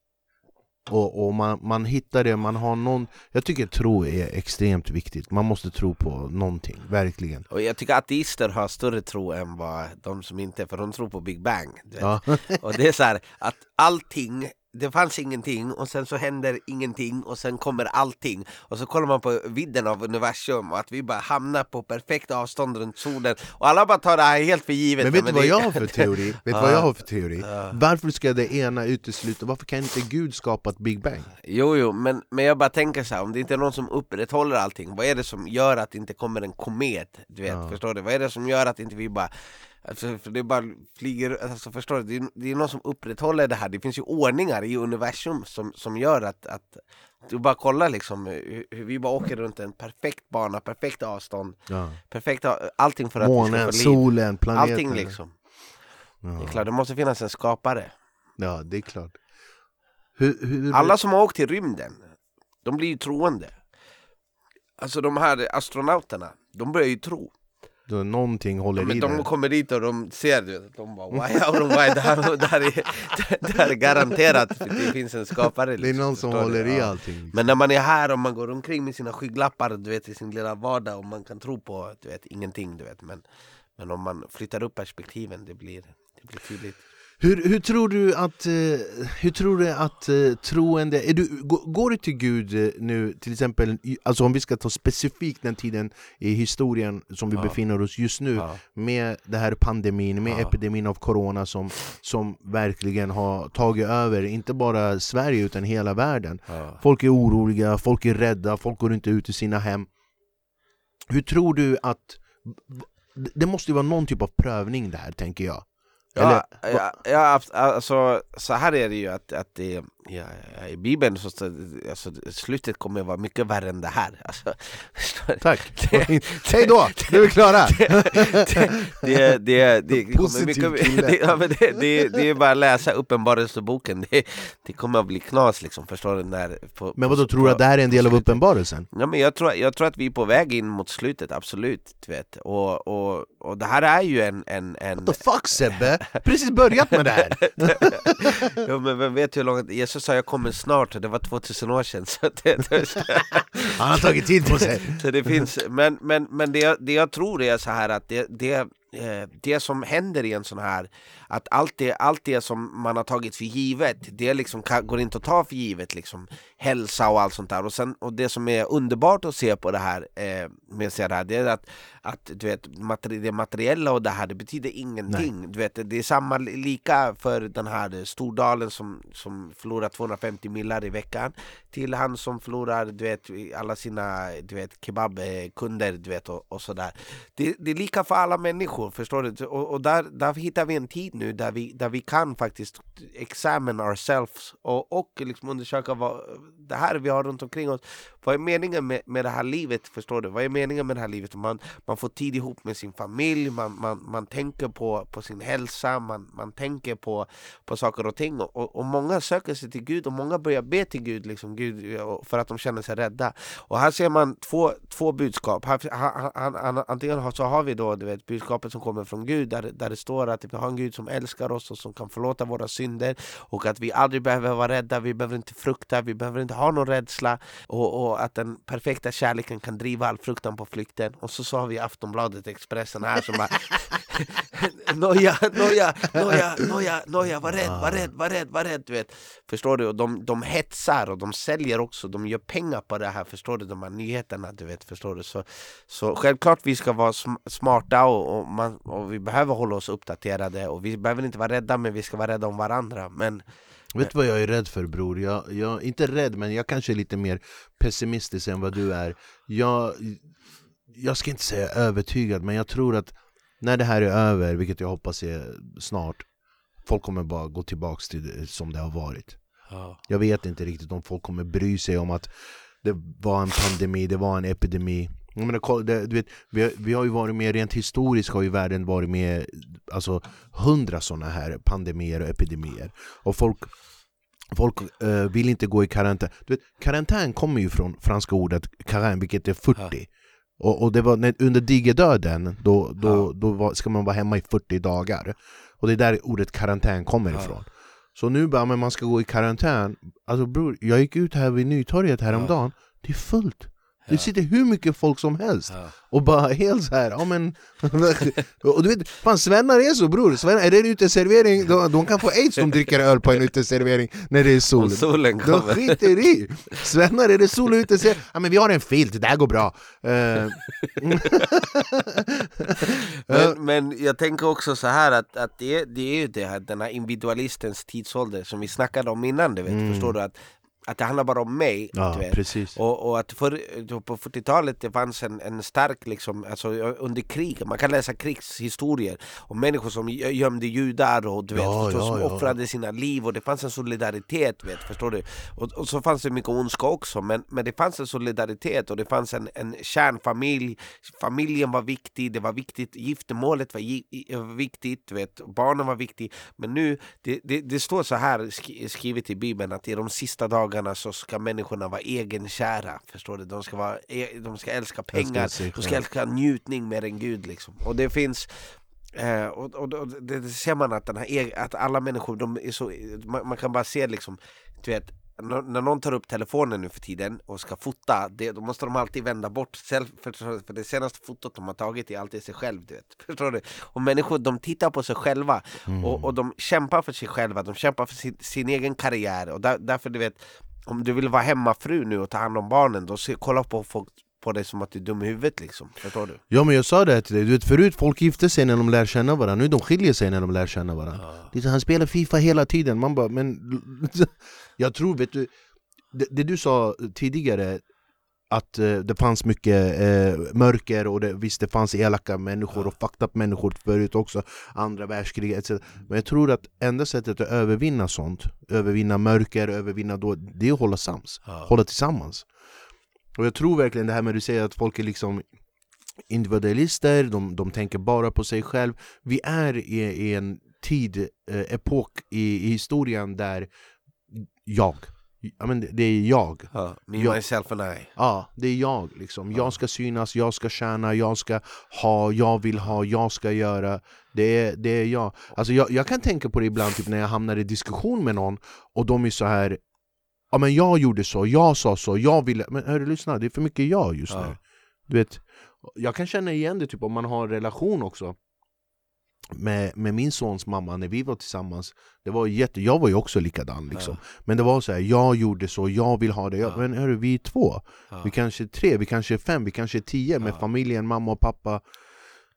och, och man, man hittar det, man har någon... Jag tycker tro är extremt viktigt, man måste tro på någonting, verkligen. Och jag tycker ateister har större tro än vad de som inte, för de tror på Big Bang. Ja. Och det är så här, att allting det fanns ingenting och sen så händer ingenting och sen kommer allting och så kollar man på vidden av universum och att vi bara hamnar på perfekt avstånd runt solen och alla bara tar det här helt för givet Men vet du vad jag har för teori? [laughs] Vet du vad jag har för teori? Varför ska det ena utesluta? Varför kan inte Gud skapa ett Big Bang? Jo, jo, men, men jag bara tänker så här, om det inte är någon som upprätthåller allting, vad är det som gör att det inte kommer en komet? Du vet, förstår du? Vad är det som gör att inte vi bara Alltså, för det bara flyger, alltså förstår du? Det är, det är någon som upprätthåller det här, det finns ju ordningar i universum som, som gör att, att du bara kollar liksom hur, hur vi bara åker runt en perfekt bana, perfekt avstånd, Ja. perfekt, allting för att Månen, vi ska få liv solen, planeten. Allting liksom, det är Ja. klart, det måste finnas en skapare ja, det är klart. Hur, hur, Alla som har åkt till rymden, de blir ju troende Alltså de här astronauterna, de börjar ju tro då någonting håller Men i de det. kommer dit och de ser du vet, de bara wow, [laughs] de bara, det, här, det, här [laughs] är, det här är garanterat det finns en skapare Det är liksom, någon som håller du? i Ja. allting. Men när man är här och man går omkring med sina skygglappar du vet, i sin lilla vardag och man kan tro på du vet, ingenting du vet men, men om man flyttar upp perspektiven det blir, det blir tydligt Hur, hur tror du att, eh, hur tror du att eh, troende, är du, gå- går du till Gud eh, nu till exempel, alltså om vi ska ta specifikt den tiden i historien som vi Ja. befinner oss just nu ja. med det här pandemin, med Ja. epidemin av corona som, som verkligen har tagit över, inte bara Sverige utan hela världen. Folk är oroliga, folk är rädda, folk går inte ut i sina hem. Hur tror du att... Det måste ju vara någon typ av prövning där, tänker jag. Ja, Eller- ja, ja, alltså så här är det ju att, att det, ja, i Bibeln så alltså, slutet kommer vara mycket värre än det här alltså? [laughs] Tack! [laughs] Hej då! [laughs] Nu är vi klara! det, det, det, kommer Positiv mycket, kille. det, ja, men det, det, det är bara att läsa uppenbarelseboken det, det kommer att bli knas liksom, förstår du? När, på, Men vad då på- tror du att det här är en del av uppenbarelsen? Ja, men jag, tror, jag tror att vi är på väg in mot slutet, absolut. Du vet. Och, och, och det här är ju en... en, en What the fuck Sebbe? Precis börjat med det här! ja, men vem vet hur långt... Jesus Jesus sa jag kommer snart och det var 2000 år sedan. [laughs] Så det, det, Han har tagit tid på sig. [laughs] så det finns, men men, men det, jag- det jag tror är så här att det, det, eh, det som händer i en sån här att allt det, allt det som man har tagit för givet, det liksom kan, går inte att ta för givet liksom hälsa och allt sånt där. Och, sen, och det som är underbart att se på det här eh, med det här, det är att, att du vet, materi det materiella och det här, det betyder ingenting. Du vet, det är samma li- lika för den här Stordalen som, som förlorar 250 millar i veckan till han som förlorar du vet, alla sina du vet, kebabkunder du vet, och, och sådär. Det, det är lika för alla människor, människor, förstår du? Och, och där, där hittar vi en tid nu där vi, där vi kan faktiskt examine ourselves och, och liksom undersöka vad det här vi har runt omkring oss. Vad är meningen med, med det här livet? Förstår du? Vad är meningen med det här livet? Man, man får tid ihop med sin familj, man, man, man tänker på, på sin hälsa, man, man tänker på, på saker och ting. Och, och många söker sig till Gud och många börjar be till Gud, liksom, Gud eh, för att de känner sig rädda. Och här ser man två, två budskap. Här, han, han, han, antingen har, så har vi då du vet, budskapet som kommer från Gud där, där det står att vi har en Gud som älskar oss och som kan förlåta våra synder och att vi aldrig behöver vara rädda, vi behöver inte frukta, vi behöver inte ha någon rädsla och, och att den perfekta kärleken kan driva all fruktan på flykten. Och så, så har vi Aftonbladet, Expressen här som bara [laughs] Noja, noja, noja, noja, noja, var rädd, var rädd, var rädd, var rädd, du vet. Förstår du? Och de, de hetsar och de säljer också, de gör pengar på det här, förstår du? De här nyheterna, du vet, förstår du? Så, så självklart vi ska vara sm smarta och, och, man, och vi behöver hålla oss uppdaterade och vi behöver inte vara rädda, men vi ska vara rädda om varandra. Men Vet du vad jag är rädd för bror? Jag, jag, inte rädd, men jag kanske är lite mer pessimistisk än vad du är Jag, jag ska inte säga övertygad, men jag tror att när det här är över, vilket jag hoppas är snart Folk kommer bara gå tillbaks till det som det har varit ja. Jag vet inte riktigt om folk kommer bry sig om att det var en pandemi, det var en epidemi jag menar, du vet, vi, har, vi har ju varit med, rent historiskt har ju världen varit med alltså hundra sådana här pandemier och epidemier. Och folk, folk eh, vill inte gå i karantän. Du vet, Karantän kommer ju från franska ordet karantän, vilket är 40 och, och det var när, under digerdöden, då, då, Ja. då var, ska man vara hemma i 40 dagar. Och det är där ordet karantän kommer Ja. ifrån. Så nu bara, men man ska gå i karantän. Alltså bror, jag gick ut här vid Nytorget häromdagen. Det är fullt Det sitter hur mycket folk som helst och bara helt så här, ja men [laughs] Och du vet, fan svennar är så bror, svennar, är det en uteservering, de, de kan få aids som dricker öl på en uteservering när det är sol solen De skiter i! Svennar, är det sol och uteservering? Ja men vi har en filt, det här går bra Eh, [laughs] Men, men jag tänker också så här att, att det, det är ju det här, den här individualistens tidsålder som vi snackade om innan, du vet, Mm. förstår du? Att, att det handlar bara om mig, Ja, Och, och att för, på 40-talet det fanns en, en stark, liksom, alltså under krig, man kan läsa krigshistorier om människor som gö- gömde judar och du vet, Ja, förstår, ja, som ja. offrade sina liv och det fanns en solidaritet, vet, förstår du? Och, och så fanns det mycket ondska också, men, men det fanns en solidaritet och det fanns en, en kärnfamilj, familjen var viktig, det var viktigt, giftermålet var gi- viktigt, vet, barnen var viktiga, men nu, det, det, det står så här sk- skrivet i bibeln att i de sista dagarna så ska människorna vara egenkära, förstår du? De ska, vara, e- de ska älska pengar, de ska älska njutning mer än Gud liksom. Och det finns Eh, och, och, och det, det ser man att, den här, eg- att alla människor, de är så, man, man kan bara se liksom, du vet, när, någon tar upp telefonen nu för tiden och ska fota, det, då måste de alltid vända bort self, för, det senaste fotot de har tagit är alltid sig själv. Du vet. [laughs] Förstår du? Och människor de tittar på sig själva och, och de kämpar för sig själva, de kämpar för sin, sin egen karriär och där, därför du vet om du vill vara hemmafru nu och ta hand om barnen, då se, kolla på folk på dig som att du är dum i huvudet liksom. Förstår du? Ja men jag sa det här till dig, du vet förut folk gifte sig när de lär känna varandra, nu de skiljer sig när de lär känna varandra. Är så, Han spelar Fifa hela tiden, man bara men [laughs] Jag tror, vet du, det, det du sa tidigare att eh, det fanns mycket eh, mörker och det, visst det fanns elaka människor och fucked up människor förut också Andra världskriget etc. Men jag tror att enda sättet att övervinna sånt, övervinna mörker, övervinna då, det är att hålla sams, hålla tillsammans. Och jag tror verkligen det här med att du säger att folk är liksom individualister, de, de tänker bara på sig själv. Vi är i, i en tid, eh, epok i, i historien där jag, ja, men det, det är jag Ja, me, Ja. myself and I. Ja, det är jag liksom. Jag ska synas, jag ska tjäna, jag ska ha, jag vill ha, jag ska göra. Det är, det är jag. Alltså jag. Jag kan tänka på det ibland typ när jag hamnar i diskussion med någon och de är så här ja men jag gjorde så, jag sa så, jag ville Men hörru lyssna, det är för mycket jag just Ja. nu Du vet, jag kan känna igen det typ om man har en relation också med, med min sons mamma när vi var tillsammans det var jätte, Jag var ju också likadan liksom. Men det var så här, jag gjorde så, jag vill ha det. Jag, Ja. Men hörru, vi är två. Ja. Vi kanske är tre, vi kanske är fem, vi kanske är tio med Ja. familjen, mamma och pappa.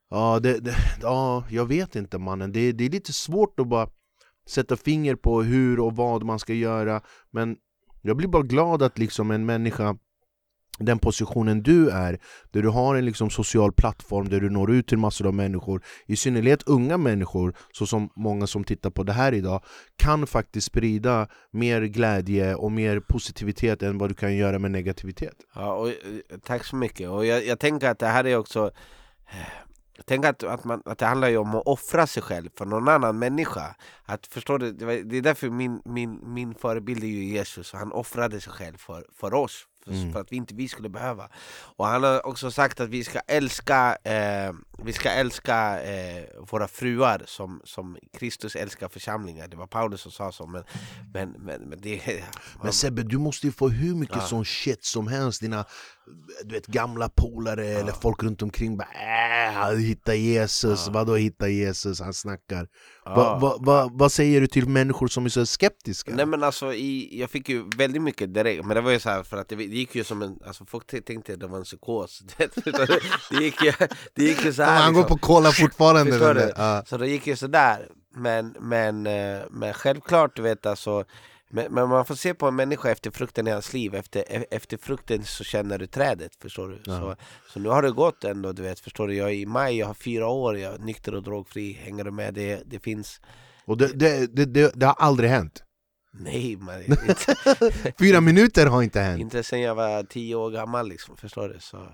Ja, det, det, ja jag vet inte mannen, det, det är lite svårt att bara sätta finger på hur och vad man ska göra. Men jag blir bara glad att liksom en människa den positionen du är, där du har en liksom social plattform där du når ut till massor av människor I synnerhet unga människor, så som många som tittar på det här idag Kan faktiskt sprida mer glädje och mer positivitet än vad du kan göra med negativitet Ja, och, eh, tack så mycket. Och jag, jag tänker att det här är också eh, jag tänker att, att, man, att det handlar ju om att offra sig själv för någon annan människa. Att, förstår du? Det, det är därför min, min, min förebild är ju Jesus. Han offrade sig själv för, för oss. För, Mm. för att vi inte vi skulle behöva. Och han har också sagt att vi ska älska, eh, vi ska älska eh, våra fruar som, som Kristus älskar församlingar. Det var Paulus som sa så. Men, men, men, men det... Men Sebbe, du måste ju få hur mycket Ja. sån shit som helst Dina du vet, gamla polare eller folk runt omkring bara äh, han hittar Jesus, Ja. vadå hitta Jesus? Han snackar Ja. Va, va, va, Vad säger du till människor som är så skeptiska? Nej men alltså, i, jag fick ju väldigt mycket direkt, men det var ju så här för att det, det gick ju som en, alltså folk tänkte att det var en psykos [laughs] Det gick ju, det gick ju så här han går liksom. på cola fortfarande Förstår du? Ja. Så det gick ju sådär Men, men, eh, men självklart du vet alltså men, men man får se på en människa efter frukten i hans liv Efter, e- efter frukten så känner du trädet, förstår du? Ja. Så, så nu har det gått ändå, du vet, förstår du? Jag är i maj, jag har fyra år, jag är nykter och drogfri Hänger du med? Det, det finns Och det, det, det, det, det har aldrig hänt Nej man, inte, [laughs] Fyra minuter har inte hänt inte sen jag var tio år gammal liksom, förstår du? Så,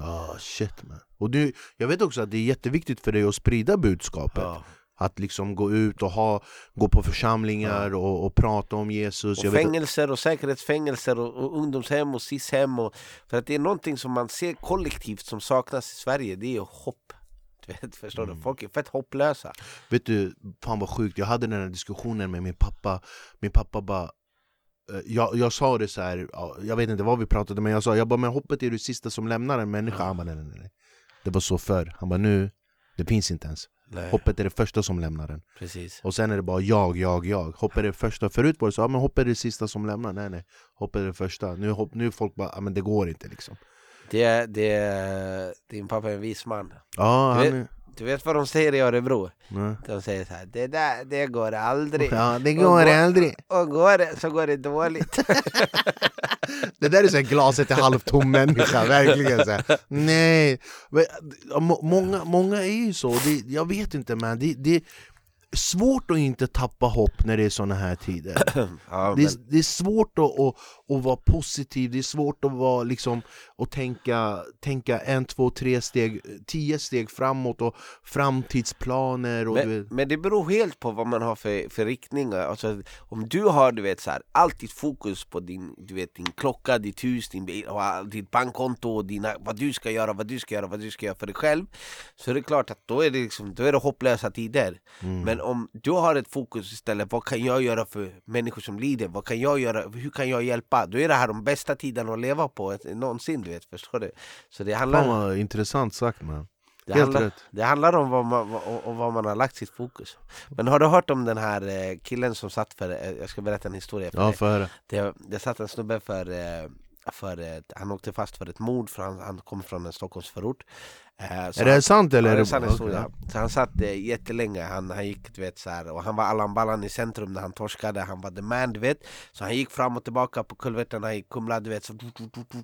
Ah shit man. Och du, jag vet också att det är jätteviktigt för dig att sprida budskapet ja. Att liksom gå ut och ha, gå på församlingar och, och prata om Jesus. Och fängelser och säkerhetsfängelser och, och ungdomshem och SIS-hem och, För att det är någonting som man ser kollektivt som saknas i Sverige, det är hopp. Du vet, förstår Mm. du? Folk är fett hopplösa. Vet du, fan vad sjukt, jag hade den här diskussionen med min pappa. Min pappa bara eh, jag, jag sa det så här, ja, jag vet inte vad vi pratade men jag sa jag bara, men hoppet är det sista som lämnar en människa. Han bara, nej, nej, nej. Det var så förr, han bara nu, det finns inte ens Nej, Hoppet är det första som lämnar den precis. Och sen är det bara jag, jag, jag. Hopp är det första, förut var det så, ja, men hopp är det sista som lämnar. Nej nej, hopp är det första. Nu, hopp, nu folk bara, ja, men det går inte liksom. Det, det, Din pappa är en vis man. Ja, Du han är, Du vet vad de säger i Örebro? nej. De säger så här, det där, det går aldrig. Ja, det Och går gå- aldrig. Och går det så går det dåligt [laughs] [laughs] Det där är så här glaset är halvtom människa, verkligen så här. Nej, många, många är ju så, det, jag vet inte men det, det är svårt att inte tappa hopp när det är såna här tider. [clears throat] Ja, det, är, det är svårt att, att, att vara positiv, det är svårt att vara liksom och tänka, tänka en, två, tre steg, tio steg framåt och framtidsplaner och du men, vet, men det beror helt på vad man har för, för riktningar alltså, Om du har du vet så här, alltid fokus på din, du vet, din klocka, ditt hus, din bil, ditt bankkonto och dina, vad du ska göra, vad du ska göra, vad du ska göra för dig själv Så är det klart att då är det, liksom, då är det hopplösa tider Mm. Men om du har ett fokus istället, vad kan jag göra för människor som lider? Vad kan jag göra? Hur kan jag hjälpa? Då är det här de bästa tiderna att leva på ett, någonsin, du vet, förstår du? Så det handlar, Fan vad intressant sagt man. Det helt handlar, rätt. det handlar om vad man, och vad man har lagt sitt fokus Men har du hört om den här eh, killen som satt för, eh, jag ska berätta en historia för Ja, dig. för det, det satt en snubbe för, eh, för han åkte fast för ett mord för han, han kom från en Stockholmsförort så Är det han- sant eller? Ja, det är sann historia. Så han satt eh, jättelänge, han, han gick du vet så här, och han var Allan Ballan i centrum när han torskade, han var the man du vet Så han gick fram och tillbaka på kulvertarna i Kumla du vet, så,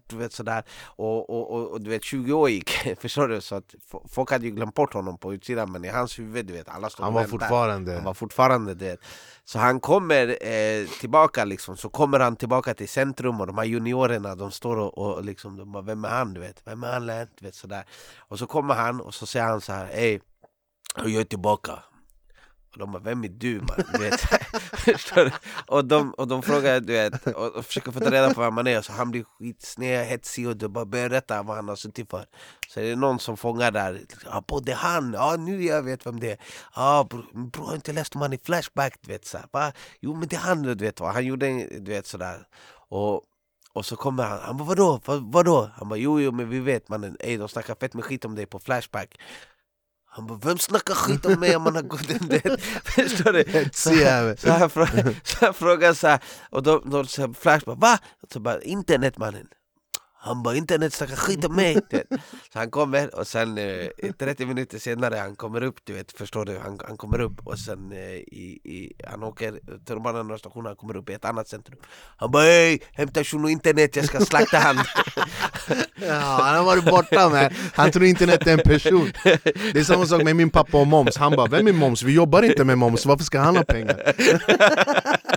du, vet sådär och, och, och, och du vet 20 år gick, [laughs] förstår du? Så att folk hade ju glömt bort honom på utsidan men i hans huvud du vet, alla stod Han var fortfarande... Han var fortfarande det. Så han kommer eh, tillbaka liksom, så kommer han tillbaka till centrum och de här juniorerna de står och, och liksom, de bara, vem är han du vet? Vem är han? Du vet, sådär. Och så så kommer han och så säger han så här, hej, jag är tillbaka. Och de bara, vem är du man? Du vet, [laughs] och, de, och de frågar, du vet, och, och försöker få ta reda på vem man är Så han blir skitsned, hetsig och du bara berätta vad han har suttit för Så är det någon som fångar där, ja på det är han, ja nu jag vet vem det är Ja bror, bro, har inte läst om han i Flashback? Du vet, så här. Jo men det är han, du vet vad, han gjorde, du vet sådär och och så kommer han, han bara vadå? Vad, vadå? Han bara jo jo men vi vet mannen, ey de snackar fett med skit om dig på Flashback han bara, vem snackar skit om mig om man har gått en det? [laughs] Förstår du? Så, så, han frågar, så han frågar så här, och då, då så Flash bara, va? Så bara, internet mannen han bara internet snackar skit om mig! Så han kommer och sen eh, 30 minuter senare han kommer upp, du vet, förstår du? Han, han kommer upp och sen eh, i, i, han åker tunnelbanan några stationer, han kommer upp i ett annat centrum Han bara hej, hämta shuno internet, jag ska slakta han! [laughs] ja, han har varit borta med, han tror internet är en person Det är samma sak med min pappa och moms, han bara vem är moms? Vi jobbar inte med moms, varför ska han ha pengar? [laughs]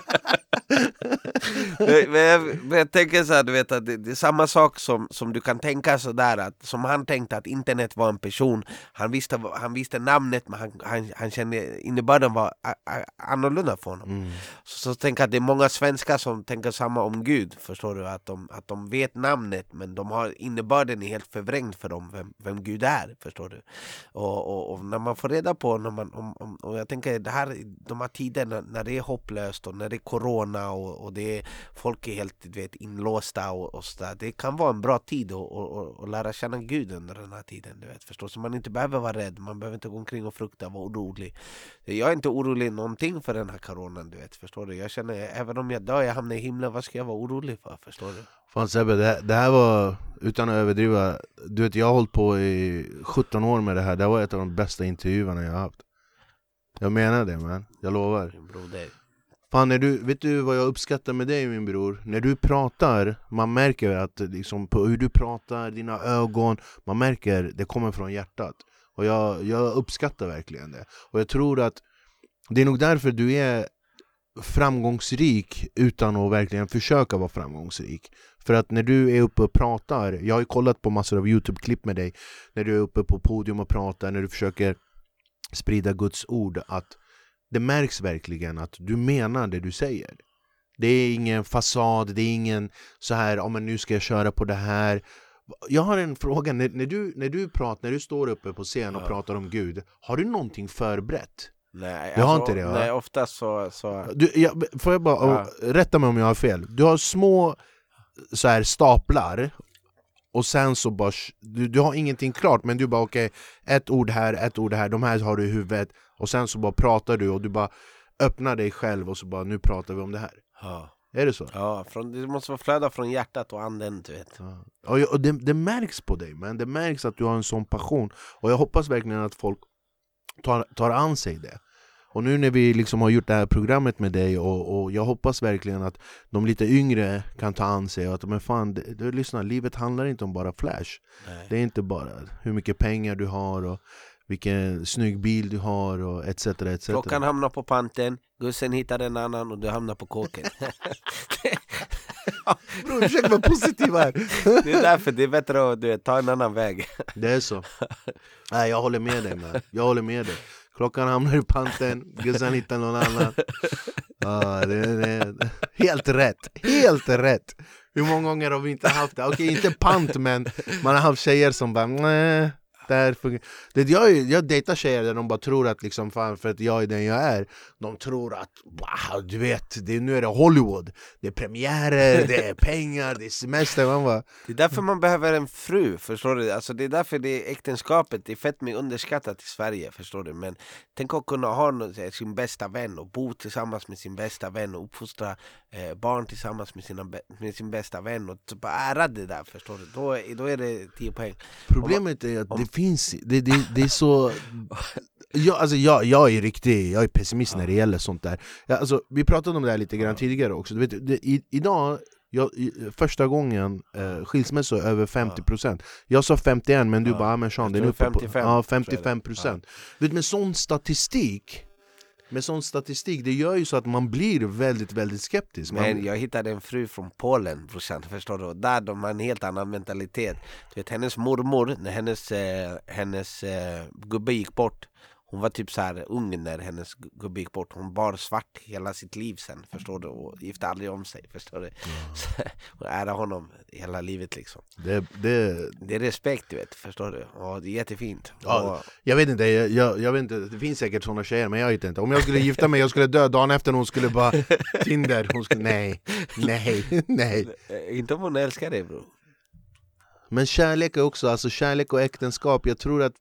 [laughs] men, jag, men jag tänker så här, du vet att det, det, är samma sak som, som du kan tänka sådär att som han tänkte att internet var en person Han visste, han visste namnet men han, han, han kände innebörden var a, a, annorlunda för honom mm. Så, så tänker att det är många svenskar som tänker samma om Gud Förstår du? Att de, att de vet namnet men de har innebörden är helt förvrängd för dem vem, vem Gud är Förstår du? Och, och, och, när man får reda på, när man, om, om, och jag tänker det här, de här tiderna när det är hopplöst och när det är corona och, och det är, folk är helt vet, inlåsta och, och så där. Det kan vara en bra tid att och, och, lära känna Gud under den här tiden. Du vet, förstår? Så man inte behöver vara rädd, man behöver inte gå omkring och frukta, vara orolig. Jag är inte orolig någonting för den här coronan, du vet, förstår du? Jag känner, även om jag dör, jag hamnar i himlen, vad ska jag vara orolig för? Förstår du? Fan Sebbe, det, det här var, utan att överdriva, du vet jag har hållit på i 17 år med det här, det var ett av de bästa intervjuerna jag har haft Jag menar det man, jag lovar Broder. Fan, när du, vet du vad jag uppskattar med dig min bror? När du pratar, man märker att liksom, på hur du pratar, dina ögon Man märker det kommer från hjärtat. Och jag, jag uppskattar verkligen det. Och jag tror att det är nog därför du är framgångsrik utan att verkligen försöka vara framgångsrik. För att när du är uppe och pratar, jag har ju kollat på massor av youtube-klipp med dig När du är uppe på podium och pratar, när du försöker sprida Guds ord att det märks verkligen att du menar det du säger. Det är ingen fasad, det är ingen så här, oh, men nu ska jag köra på det här. Jag har en fråga, när, när, du, när du pratar, när du står uppe på scen och ja. pratar om Gud, har du någonting förberett? Nej, du har alltså, inte det va? Nej, oftast så... så... Du, jag, får jag bara, ja. rätta mig om jag har fel, du har små så här staplar och sen så bara, du, du har ingenting klart men du bara okej, okay, ett ord här, ett ord här, de här har du i huvudet och sen så bara pratar du och du bara öppnar dig själv och så bara nu pratar vi om det här ja. Är det så? Ja, från, det måste vara flöda från hjärtat och anden du vet ja. Och, och det, det, märks på dig, men det märks att du har en sån passion Och jag hoppas verkligen att folk tar, tar an sig det och nu när vi liksom har gjort det här programmet med dig och, och jag hoppas verkligen att de lite yngre kan ta an sig och att men fan, du, du lyssnar, livet handlar inte om bara flash. Nej. Det är inte bara hur mycket pengar du har och vilken snygg bil du har och etc. etc. Klockan hamnar på panten, gussen hittar en annan och du hamnar på kåken. [laughs] Bror försök vara positiv här [laughs] Det är därför det är bättre att du, ta en annan väg. Det är så. Nej jag håller med dig man, jag håller med dig Klockan hamnar i panten, gussan hittar någon annan ah, det, det, Helt rätt, helt rätt! Hur många gånger har vi inte haft det? Okej, okay, inte pant men man har haft tjejer som bara nej där det, jag, jag dejtar tjejer där de bara tror att liksom, fan, för att jag är den jag är De tror att, wow, du vet, det, nu är det Hollywood Det är premiärer, [laughs] det är pengar, det är semester man bara, Det är därför man behöver en fru, förstår du? Alltså, det är därför det äktenskapet det är fett mycket underskattat i Sverige, förstår du? Men tänk att kunna ha sin bästa vän och bo tillsammans med sin bästa vän och uppfostra eh, barn tillsammans med, sina, med sin bästa vän och bara ära det där, förstår du? Då, då är det 10 poäng Problemet är att det finns, det, det, det är så... Jag, alltså jag, jag är riktig, jag är pessimist när det gäller sånt där. Jag, alltså, Vi pratade om det här lite grann tidigare också, du vet, det, i, idag jag, första gången eh, skilsmässa över 50% Jag sa 51 men du ja. bara ah, men Sean, det är uppe på ja, 55% ja. Vet, Med sån statistik med sån statistik, det gör ju så att man blir väldigt väldigt skeptisk man... Men jag hittade en fru från Polen brorsan, förstår du? Där de har en helt annan mentalitet du vet, Hennes mormor, när hennes, eh, hennes eh, gubbe gick bort hon var typ så här ung när hennes gu- gubbe gick bort. Hon bar svart hela sitt liv sen, förstår du? Och gifte aldrig om sig, förstår du? [laughs] Så, och ära honom hela livet liksom. Det, det, Det är respekt, du vet, förstår du? Och det är jättefint. Ja. Och, jag vet inte, jag, jag, jag vet inte, det finns säkert såna tjejer men jag vet inte Om jag skulle gifta mig, jag skulle dö dagen efter hon skulle bara [laughs] Tinder, hon skulle, nej, nej, [laughs] nej eh, inte om hon älskar dig bror. Men kärlek är också, alltså kärlek och äktenskap, jag tror att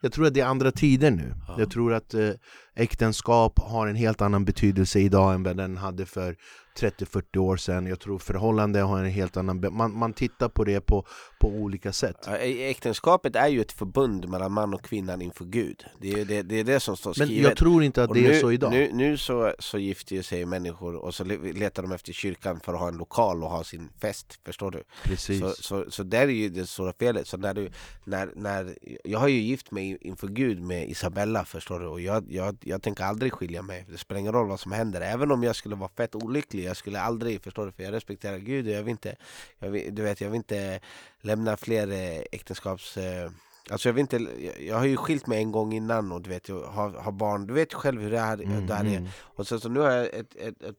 jag tror att det är andra tider nu. Ja. Jag tror att eh, äktenskap har en helt annan betydelse idag än vad den hade för 30-40 år sedan. Jag tror förhållande har en helt annan... Man, man tittar på det på, på olika sätt. Äktenskapet är ju ett förbund mellan man och kvinnan inför Gud. Det är det, det, är det som står Men skrivet. jag tror inte att Och det nu, är så idag. Nu, nu så, så gifter ju sig människor och så le- letar de efter kyrkan för att ha en lokal och ha sin fest, förstår du? Precis. Så, så, så där är ju det stora felet. Så när du, när, när, jag har ju gift mig inför Gud med Isabella, förstår du? Och jag, jag, jag tänker aldrig skilja mig. Det spelar ingen roll vad som händer. Även om jag skulle vara fett olycklig, jag skulle aldrig, förstår du? För jag respekterar Gud och jag vill inte, jag vill, du vet, jag vill inte lämna fler eh, äktenskaps... Eh, Alltså jag, vill inte, jag, jag har ju skilt mig en gång innan och du vet, jag har, har barn, du vet själv hur det här, Mm, det här är. mm. Och så, så nu har jag ett, ett, ett,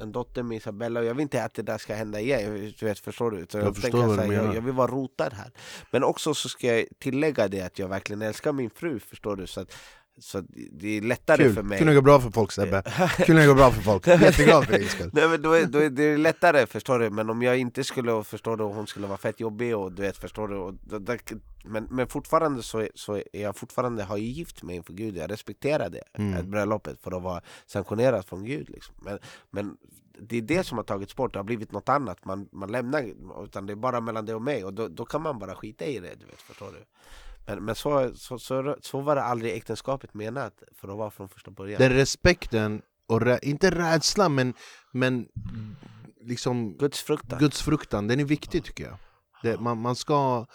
en- dotter med Isabella och jag vill inte att det där ska hända igen, du vet, förstår du? Så Jag tänker förstår vad du här, jag, menar. jag vill vara rotad här Men också så ska jag tillägga det att jag verkligen älskar min fru, förstår du? Så, att, så det är lättare Kul, för mig kul det går bra för folk Sebbe. [laughs] Kul det går bra för folk. Jätteglad för din skull. [laughs] Nej men då är, då är det lättare förstår du, men om jag inte skulle förstå det och hon skulle vara fett jobbig och du vet förstår du och då, då, men, men fortfarande så, så är jag fortfarande har ju gift mig inför Gud, jag respekterar det, Mm. bröllopet för att vara sanktionerat från Gud liksom. men, men det är det som har tagits bort, det har blivit något annat, man, man lämnar, utan det är bara mellan dig och mig och då, då kan man bara skita i det, du vet, förstår du? Men, men så, så, så, så var det aldrig äktenskapet menat för att vara från första början Den respekten, och rä- inte rädslan men, men liksom Guds fruktan Guds fruktan, den är viktig tycker jag. Det, man, man ska,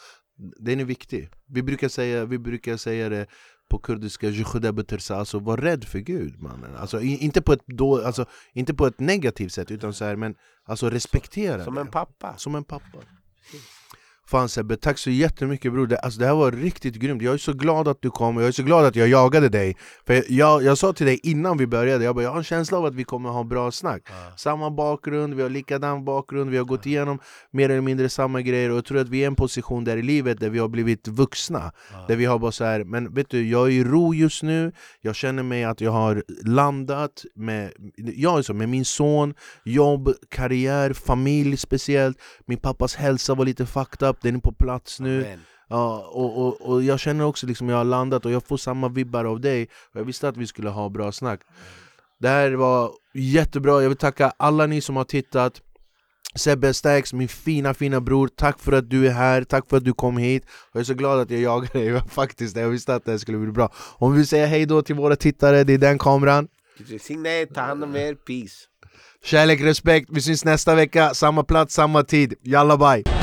den är viktig. Vi brukar säga, vi brukar säga det på kurdiska, "Jukhuda alltså var rädd för Gud mannen. Alltså, inte, på ett då, alltså, inte på ett negativt sätt utan så här, men alltså respektera Som det. en pappa Som en pappa. Fan Sebbe, tack så jättemycket bror. Det, alltså, det här var riktigt grymt. Jag är så glad att du kom, jag är så glad att jag jagade dig. För jag, jag sa till dig innan vi började, jag, bara, jag har en känsla av att vi kommer ha bra snack. Samma bakgrund, vi har likadan bakgrund, vi har gått igenom mer eller mindre samma grejer och jag tror att vi är i en position där i livet där vi har blivit vuxna. Där vi har bara så här, men vet du, jag är i ro just nu, jag känner mig att jag har landat med, jag är så, med min son, jobb, karriär, familj speciellt. Min pappas hälsa var lite fucked up, den är på plats nu. Amen. Ja, och, och, och jag känner också liksom jag har landat och jag får samma vibbar av dig. Och Jag visste att vi skulle ha bra snack. Det här var jättebra, jag vill tacka alla ni som har tittat. Sebbe Stax, min fina fina bror, tack för att du är här, tack för att du kom hit. Jag är så glad att jag jagade dig. [laughs] Faktiskt, jag visste att det här skulle bli bra. Om vi vill säga hej då till våra tittare, det är den kameran. Välsigne, ta hand om er, peace. Kärlek, respekt, vi syns nästa vecka, samma plats, samma tid, jalla bye!